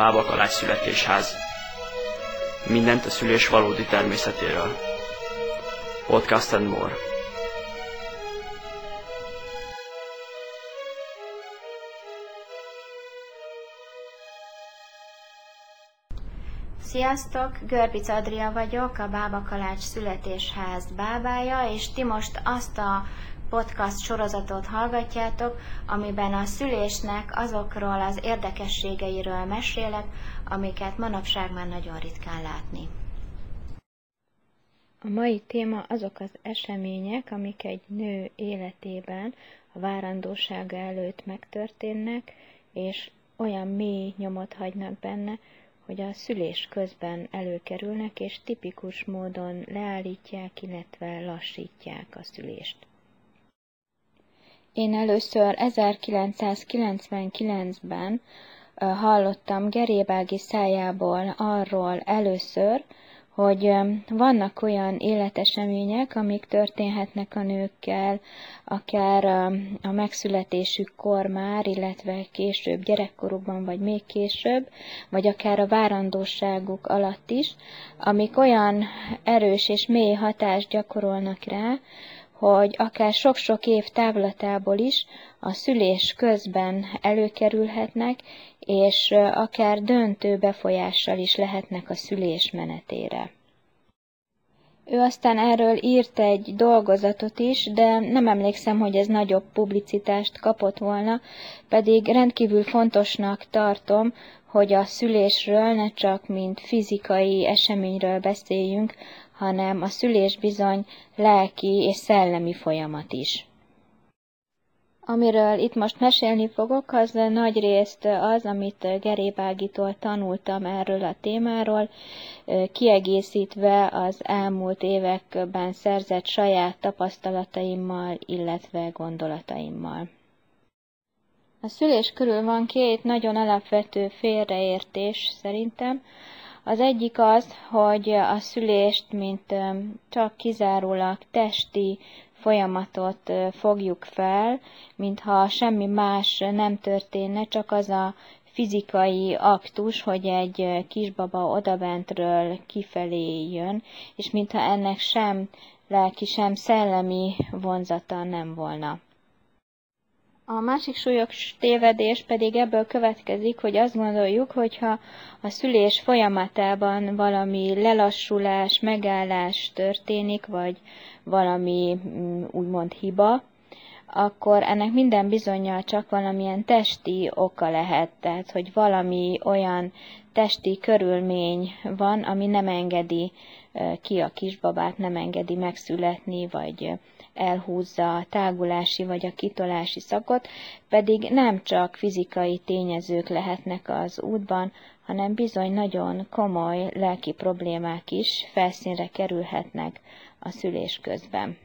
Bábakalács születésház. Mindent a szülés valódi természetéről. Podcast and more. Sziasztok, Görbic Adria vagyok, a Bába Kalács születésház bábája, és ti most azt a podcast sorozatot hallgatjátok, amiben a szülésnek azokról az érdekességeiről mesélek, amiket manapság már nagyon ritkán látni. A mai téma azok az események, amik egy nő életében a várandósága előtt megtörténnek, és olyan mély nyomot hagynak benne, hogy a szülés közben előkerülnek, és tipikus módon leállítják, illetve lassítják a szülést. Én először 1999-ben hallottam Gerébági szájából arról először, hogy vannak olyan életesemények, amik történhetnek a nőkkel, akár a megszületésükkor már, illetve később gyerekkorukban, vagy még később, vagy akár a várandóságuk alatt is, amik olyan erős és mély hatást gyakorolnak rá, hogy akár sok-sok év távlatából is a szülés közben előkerülhetnek, és akár döntő befolyással is lehetnek a szülés menetére. Ő aztán erről írt egy dolgozatot is, de nem emlékszem, hogy ez nagyobb publicitást kapott volna, pedig rendkívül fontosnak tartom, hogy a szülésről ne csak mint fizikai eseményről beszéljünk, hanem a szülés bizony lelki és szellemi folyamat is. Amiről itt most mesélni fogok, az nagy részt az, amit Gerébágitól tanultam erről a témáról, kiegészítve az elmúlt években szerzett saját tapasztalataimmal, illetve gondolataimmal. A szülés körül van két nagyon alapvető félreértés szerintem. Az egyik az, hogy a szülést, mint csak kizárólag testi folyamatot fogjuk fel, mintha semmi más nem történne, csak az a fizikai aktus, hogy egy kisbaba odabentről kifelé jön, és mintha ennek sem lelki, sem szellemi vonzata nem volna. A másik súlyos tévedés pedig ebből következik, hogy azt gondoljuk, hogyha a szülés folyamatában valami lelassulás, megállás történik, vagy valami mm, úgymond hiba, akkor ennek minden bizonyal csak valamilyen testi oka lehet, tehát hogy valami olyan testi körülmény van, ami nem engedi ki a kisbabát, nem engedi megszületni, vagy elhúzza a tágulási vagy a kitolási szakot, pedig nem csak fizikai tényezők lehetnek az útban, hanem bizony nagyon komoly lelki problémák is felszínre kerülhetnek a szülés közben.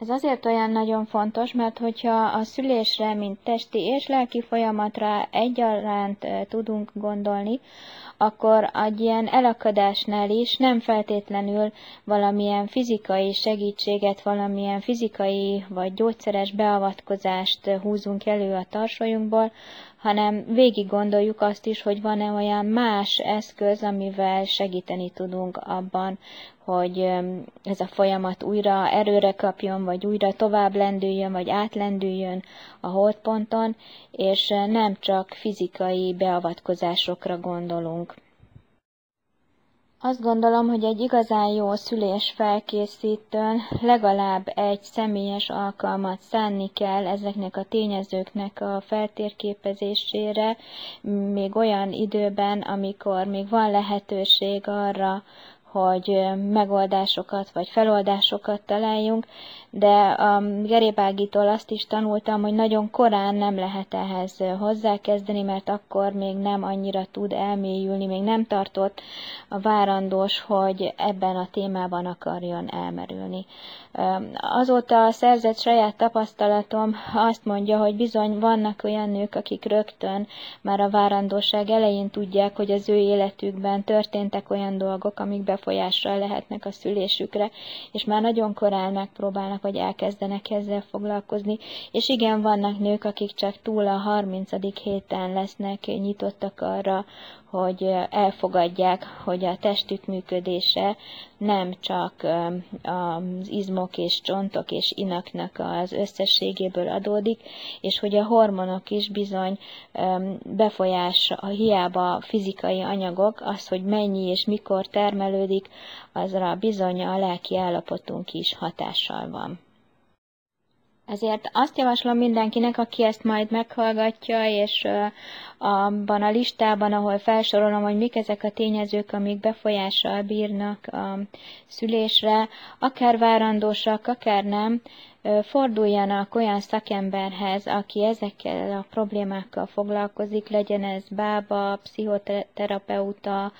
Ez azért olyan nagyon fontos, mert hogyha a szülésre, mint testi és lelki folyamatra egyaránt tudunk gondolni, akkor egy ilyen elakadásnál is nem feltétlenül valamilyen fizikai segítséget, valamilyen fizikai vagy gyógyszeres beavatkozást húzunk elő a tarsolyunkból, hanem végig gondoljuk azt is, hogy van-e olyan más eszköz, amivel segíteni tudunk abban, hogy ez a folyamat újra erőre kapjon, vagy újra tovább lendüljön, vagy átlendüljön a holdponton, és nem csak fizikai beavatkozásokra gondolunk. Azt gondolom, hogy egy igazán jó szülés felkészítőn legalább egy személyes alkalmat szánni kell ezeknek a tényezőknek a feltérképezésére, még olyan időben, amikor még van lehetőség arra, hogy megoldásokat vagy feloldásokat találjunk, de a Gerébágitól azt is tanultam, hogy nagyon korán nem lehet ehhez hozzákezdeni, mert akkor még nem annyira tud elmélyülni, még nem tartott a várandós, hogy ebben a témában akarjon elmerülni. Azóta szerzett saját tapasztalatom azt mondja, hogy bizony vannak olyan nők, akik rögtön már a várandóság elején tudják, hogy az ő életükben történtek olyan dolgok, amik befolyással lehetnek a szülésükre, és már nagyon korán megpróbálnak, vagy elkezdenek ezzel foglalkozni. És igen, vannak nők, akik csak túl a 30. héten lesznek nyitottak arra, hogy elfogadják, hogy a testük működése nem csak az izmok és csontok és inaknak az összességéből adódik, és hogy a hormonok is bizony befolyás, a hiába fizikai anyagok, az, hogy mennyi és mikor termelődik, azra bizony a lelki állapotunk is hatással van. Ezért azt javaslom mindenkinek, aki ezt majd meghallgatja, és abban a listában, ahol felsorolom, hogy mik ezek a tényezők, amik befolyással bírnak a szülésre, akár várandósak, akár nem, forduljanak olyan szakemberhez, aki ezekkel a problémákkal foglalkozik, legyen ez bába, pszichoterapeuta,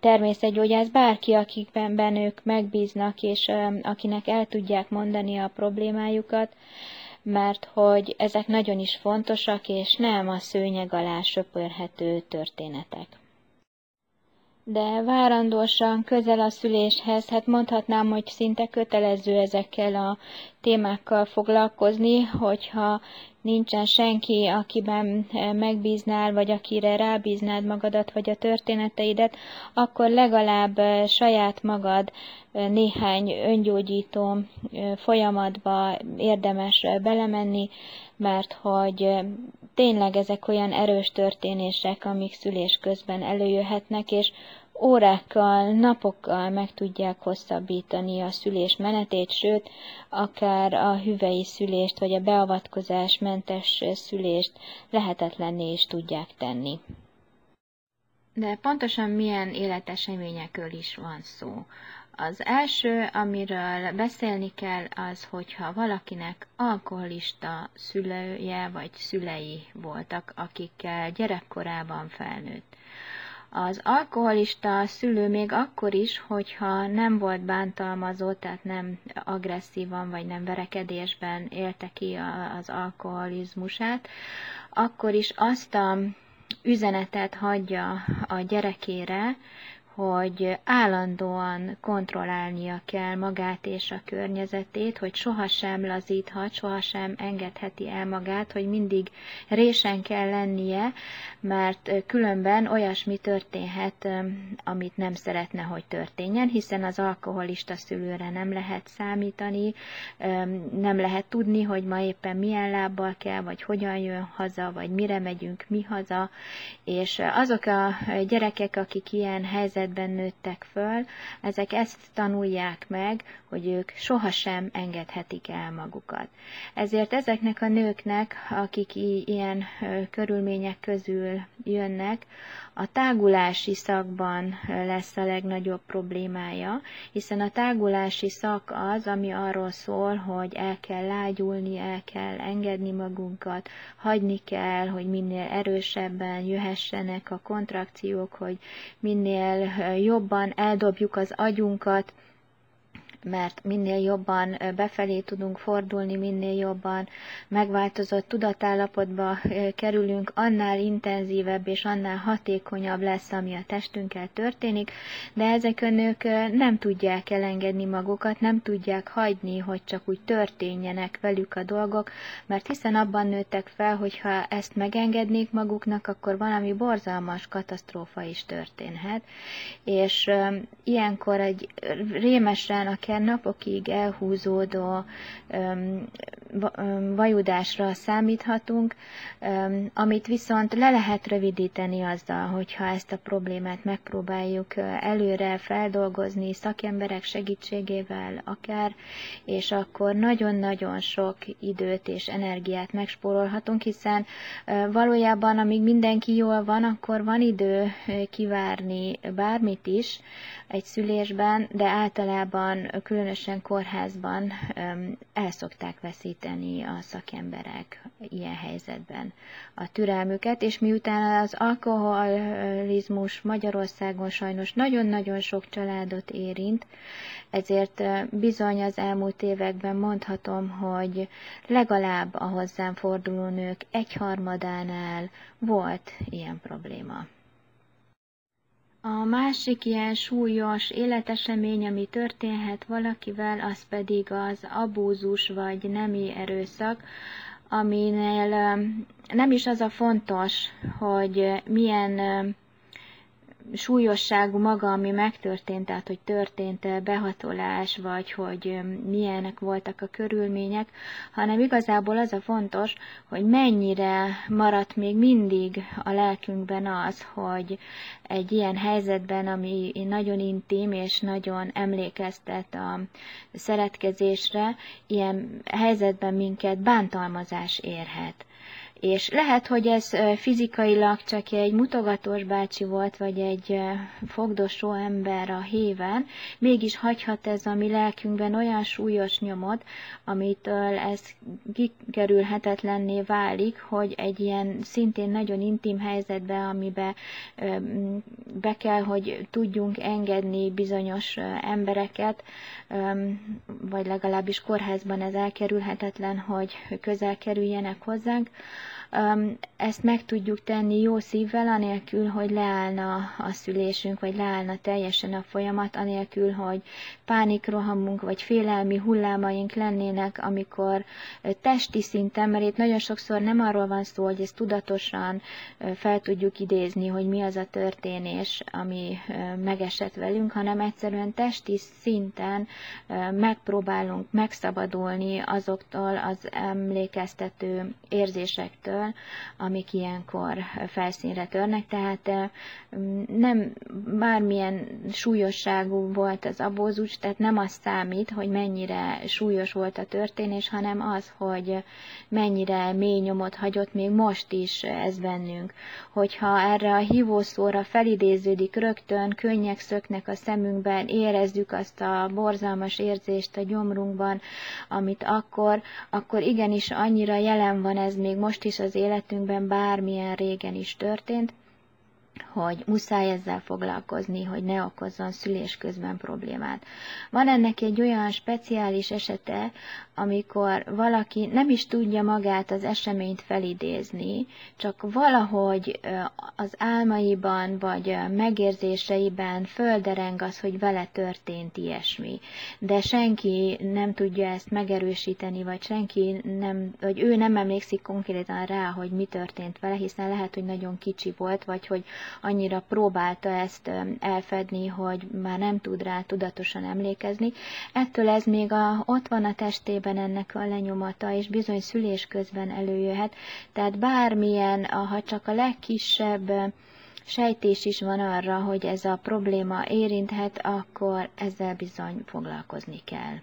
természetgyógyász, bárki, akikben ők megbíznak, és akinek el tudják mondani a problémájukat, mert hogy ezek nagyon is fontosak, és nem a szőnyeg alá söpörhető történetek de várandósan közel a szüléshez, hát mondhatnám, hogy szinte kötelező ezekkel a témákkal foglalkozni, hogyha nincsen senki, akiben megbíznál, vagy akire rábíznád magadat, vagy a történeteidet, akkor legalább saját magad néhány öngyógyító folyamatba érdemes belemenni, mert hogy tényleg ezek olyan erős történések, amik szülés közben előjöhetnek, és órákkal, napokkal meg tudják hosszabbítani a szülés menetét, sőt, akár a hüvei szülést vagy a beavatkozás mentes szülést lehetetlenné is tudják tenni. De pontosan milyen életeseményekről is van szó. Az első, amiről beszélni kell, az, hogyha valakinek alkoholista szülője vagy szülei voltak, akikkel gyerekkorában felnőtt. Az alkoholista szülő még akkor is, hogyha nem volt bántalmazó, tehát nem agresszívan vagy nem verekedésben élte ki az alkoholizmusát, akkor is azt a üzenetet hagyja a gyerekére, hogy állandóan kontrollálnia kell magát és a környezetét, hogy sohasem lazíthat, sohasem engedheti el magát, hogy mindig résen kell lennie, mert különben olyasmi történhet, amit nem szeretne, hogy történjen, hiszen az alkoholista szülőre nem lehet számítani, nem lehet tudni, hogy ma éppen milyen lábbal kell, vagy hogyan jön haza, vagy mire megyünk mi haza, és azok a gyerekek, akik ilyen helyzet helyzetben nőttek föl, ezek ezt tanulják meg, hogy ők sohasem engedhetik el magukat. Ezért ezeknek a nőknek, akik ilyen körülmények közül jönnek, a tágulási szakban lesz a legnagyobb problémája, hiszen a tágulási szak az, ami arról szól, hogy el kell lágyulni, el kell engedni magunkat, hagyni kell, hogy minél erősebben jöhessenek a kontrakciók, hogy minél jobban eldobjuk az agyunkat, mert minél jobban befelé tudunk fordulni, minél jobban megváltozott tudatállapotba kerülünk, annál intenzívebb és annál hatékonyabb lesz, ami a testünkkel történik, de ezek a nők nem tudják elengedni magukat, nem tudják hagyni, hogy csak úgy történjenek velük a dolgok, mert hiszen abban nőttek fel, hogyha ezt megengednék maguknak, akkor valami borzalmas katasztrófa is történhet, és ilyenkor egy rémesen a akár napokig elhúzódó vajudásra számíthatunk, amit viszont le lehet rövidíteni azzal, hogyha ezt a problémát megpróbáljuk előre feldolgozni szakemberek segítségével akár, és akkor nagyon-nagyon sok időt és energiát megspórolhatunk, hiszen valójában amíg mindenki jól van, akkor van idő kivárni bármit is egy szülésben, de általában különösen kórházban el szokták veszíteni a szakemberek ilyen helyzetben a türelmüket, és miután az alkoholizmus Magyarországon sajnos nagyon-nagyon sok családot érint, ezért bizony az elmúlt években mondhatom, hogy legalább a hozzám forduló nők egyharmadánál volt ilyen probléma. A másik ilyen súlyos életesemény, ami történhet valakivel, az pedig az abúzus vagy nemi erőszak, aminél nem is az a fontos, hogy milyen súlyosságú maga, ami megtörtént, tehát hogy történt behatolás, vagy hogy milyenek voltak a körülmények, hanem igazából az a fontos, hogy mennyire maradt még mindig a lelkünkben az, hogy egy ilyen helyzetben, ami nagyon intim és nagyon emlékeztet a szeretkezésre, ilyen helyzetben minket bántalmazás érhet. És lehet, hogy ez fizikailag csak egy mutogatós bácsi volt, vagy egy fogdosó ember a héven, mégis hagyhat ez a mi lelkünkben olyan súlyos nyomot, amitől ez kikerülhetetlenné válik, hogy egy ilyen szintén nagyon intim helyzetbe, amibe be kell, hogy tudjunk engedni bizonyos embereket, vagy legalábbis kórházban ez elkerülhetetlen, hogy közel kerüljenek hozzánk, ezt meg tudjuk tenni jó szívvel, anélkül, hogy leállna a szülésünk, vagy leállna teljesen a folyamat, anélkül, hogy pánikrohamunk, vagy félelmi hullámaink lennének, amikor testi szinten, mert itt nagyon sokszor nem arról van szó, hogy ezt tudatosan fel tudjuk idézni, hogy mi az a történés, ami megesett velünk, hanem egyszerűen testi szinten megpróbálunk megszabadulni azoktól az emlékeztető érzésektől, részéről, amik ilyenkor felszínre törnek, tehát nem bármilyen súlyosságú volt az abózus, tehát nem az számít, hogy mennyire súlyos volt a történés, hanem az, hogy mennyire mély nyomot hagyott még most is ez bennünk. Hogyha erre a hívószóra felidéződik rögtön, könnyek szöknek a szemünkben, érezzük azt a borzalmas érzést a gyomrunkban, amit akkor, akkor igenis annyira jelen van ez még most is az életünkben, bármilyen régen is történt, hogy muszáj ezzel foglalkozni, hogy ne okozzon szülés közben problémát. Van ennek egy olyan speciális esete, amikor valaki nem is tudja magát az eseményt felidézni, csak valahogy az álmaiban vagy megérzéseiben földereng az, hogy vele történt ilyesmi. De senki nem tudja ezt megerősíteni, vagy senki nem, vagy ő nem emlékszik konkrétan rá, hogy mi történt vele, hiszen lehet, hogy nagyon kicsi volt, vagy hogy annyira próbálta ezt elfedni, hogy már nem tud rá tudatosan emlékezni. Ettől ez még a, ott van a testében ennek a lenyomata, és bizony szülés közben előjöhet. Tehát bármilyen, ha csak a legkisebb sejtés is van arra, hogy ez a probléma érinthet, akkor ezzel bizony foglalkozni kell.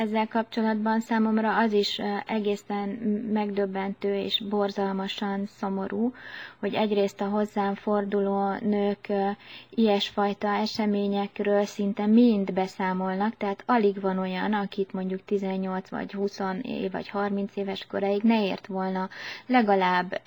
Ezzel kapcsolatban számomra az is egészen megdöbbentő és borzalmasan szomorú, hogy egyrészt a hozzám forduló nők ilyesfajta eseményekről szinte mind beszámolnak, tehát alig van olyan, akit mondjuk 18 vagy 20 év vagy 30 éves koráig ne ért volna legalább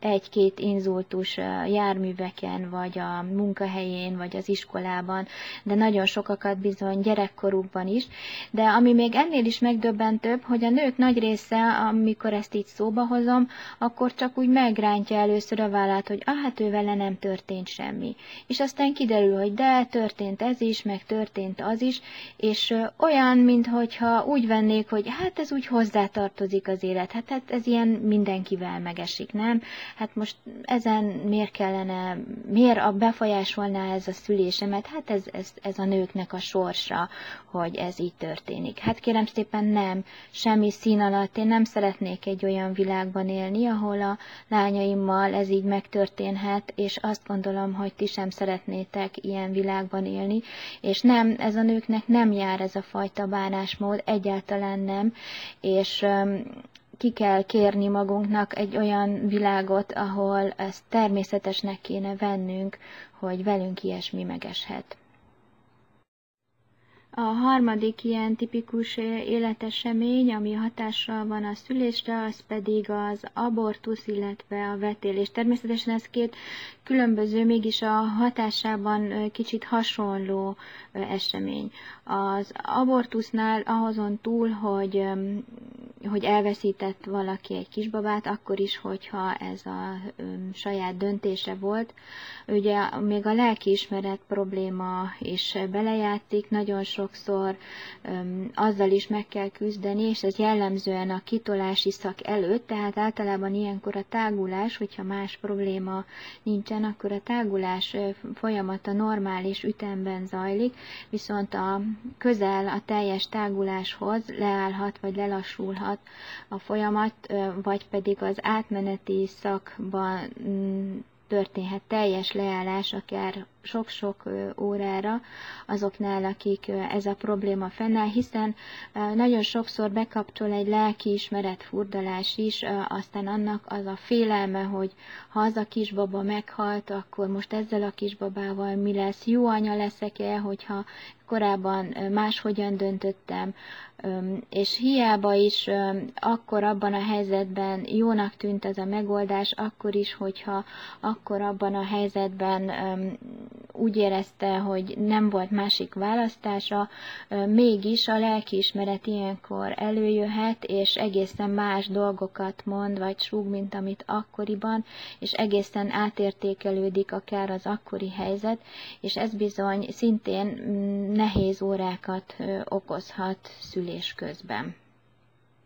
egy-két inzultus járműveken, vagy a munkahelyén, vagy az iskolában, de nagyon sokakat bizony gyerekkorukban is, de ami még ennél is megdöbbentőbb, hogy a nők nagy része, amikor ezt így szóba hozom, akkor csak úgy megrántja először a vállát, hogy ah, hát ő vele nem történt semmi. És aztán kiderül, hogy de, történt ez is, meg történt az is, és olyan, mintha úgy vennék, hogy hát ez úgy hozzátartozik az élet, hát, hát ez ilyen mindenkivel megesik, nem? Hát most ezen miért kellene, miért a befolyásolná ez a szülésemet? Hát ez, ez, ez a nőknek a sorsa, hogy ez így történik. Hát kérem szépen nem, semmi szín alatt. Én nem szeretnék egy olyan világban élni, ahol a lányaimmal ez így megtörténhet, és azt gondolom, hogy ti sem szeretnétek ilyen világban élni, és nem, ez a nőknek nem jár ez a fajta bánásmód, egyáltalán nem, és ki kell kérni magunknak egy olyan világot, ahol ezt természetesnek kéne vennünk, hogy velünk ilyesmi megeshet. A harmadik ilyen tipikus életesemény, ami hatással van a szülésre, az pedig az abortusz, illetve a vetélés. Természetesen ez két különböző, mégis a hatásában kicsit hasonló esemény. Az abortusznál ahhozon túl, hogy, hogy elveszített valaki egy kisbabát, akkor is, hogyha ez a saját döntése volt, ugye még a lelkiismeret probléma is belejátszik, nagyon sokszor azzal is meg kell küzdeni, és ez jellemzően a kitolási szak előtt, tehát általában ilyenkor a tágulás, hogyha más probléma nincsen, akkor a tágulás folyamata normális ütemben zajlik, viszont a közel a teljes táguláshoz leállhat vagy lelassulhat a folyamat, vagy pedig az átmeneti szakban történhet teljes leállás, akár sok-sok órára azoknál, akik ez a probléma fennáll, hiszen nagyon sokszor bekapcsol egy lelkiismeret furdalás is, aztán annak az a félelme, hogy ha az a kisbaba meghalt, akkor most ezzel a kisbabával mi lesz, jó anya leszek-e, hogyha korábban máshogyan döntöttem, és hiába is akkor abban a helyzetben jónak tűnt ez a megoldás, akkor is, hogyha akkor abban a helyzetben úgy érezte, hogy nem volt másik választása, mégis a lelkiismeret ilyenkor előjöhet, és egészen más dolgokat mond, vagy súg, mint amit akkoriban, és egészen átértékelődik akár az akkori helyzet, és ez bizony szintén mm, nehéz órákat okozhat szülés közben.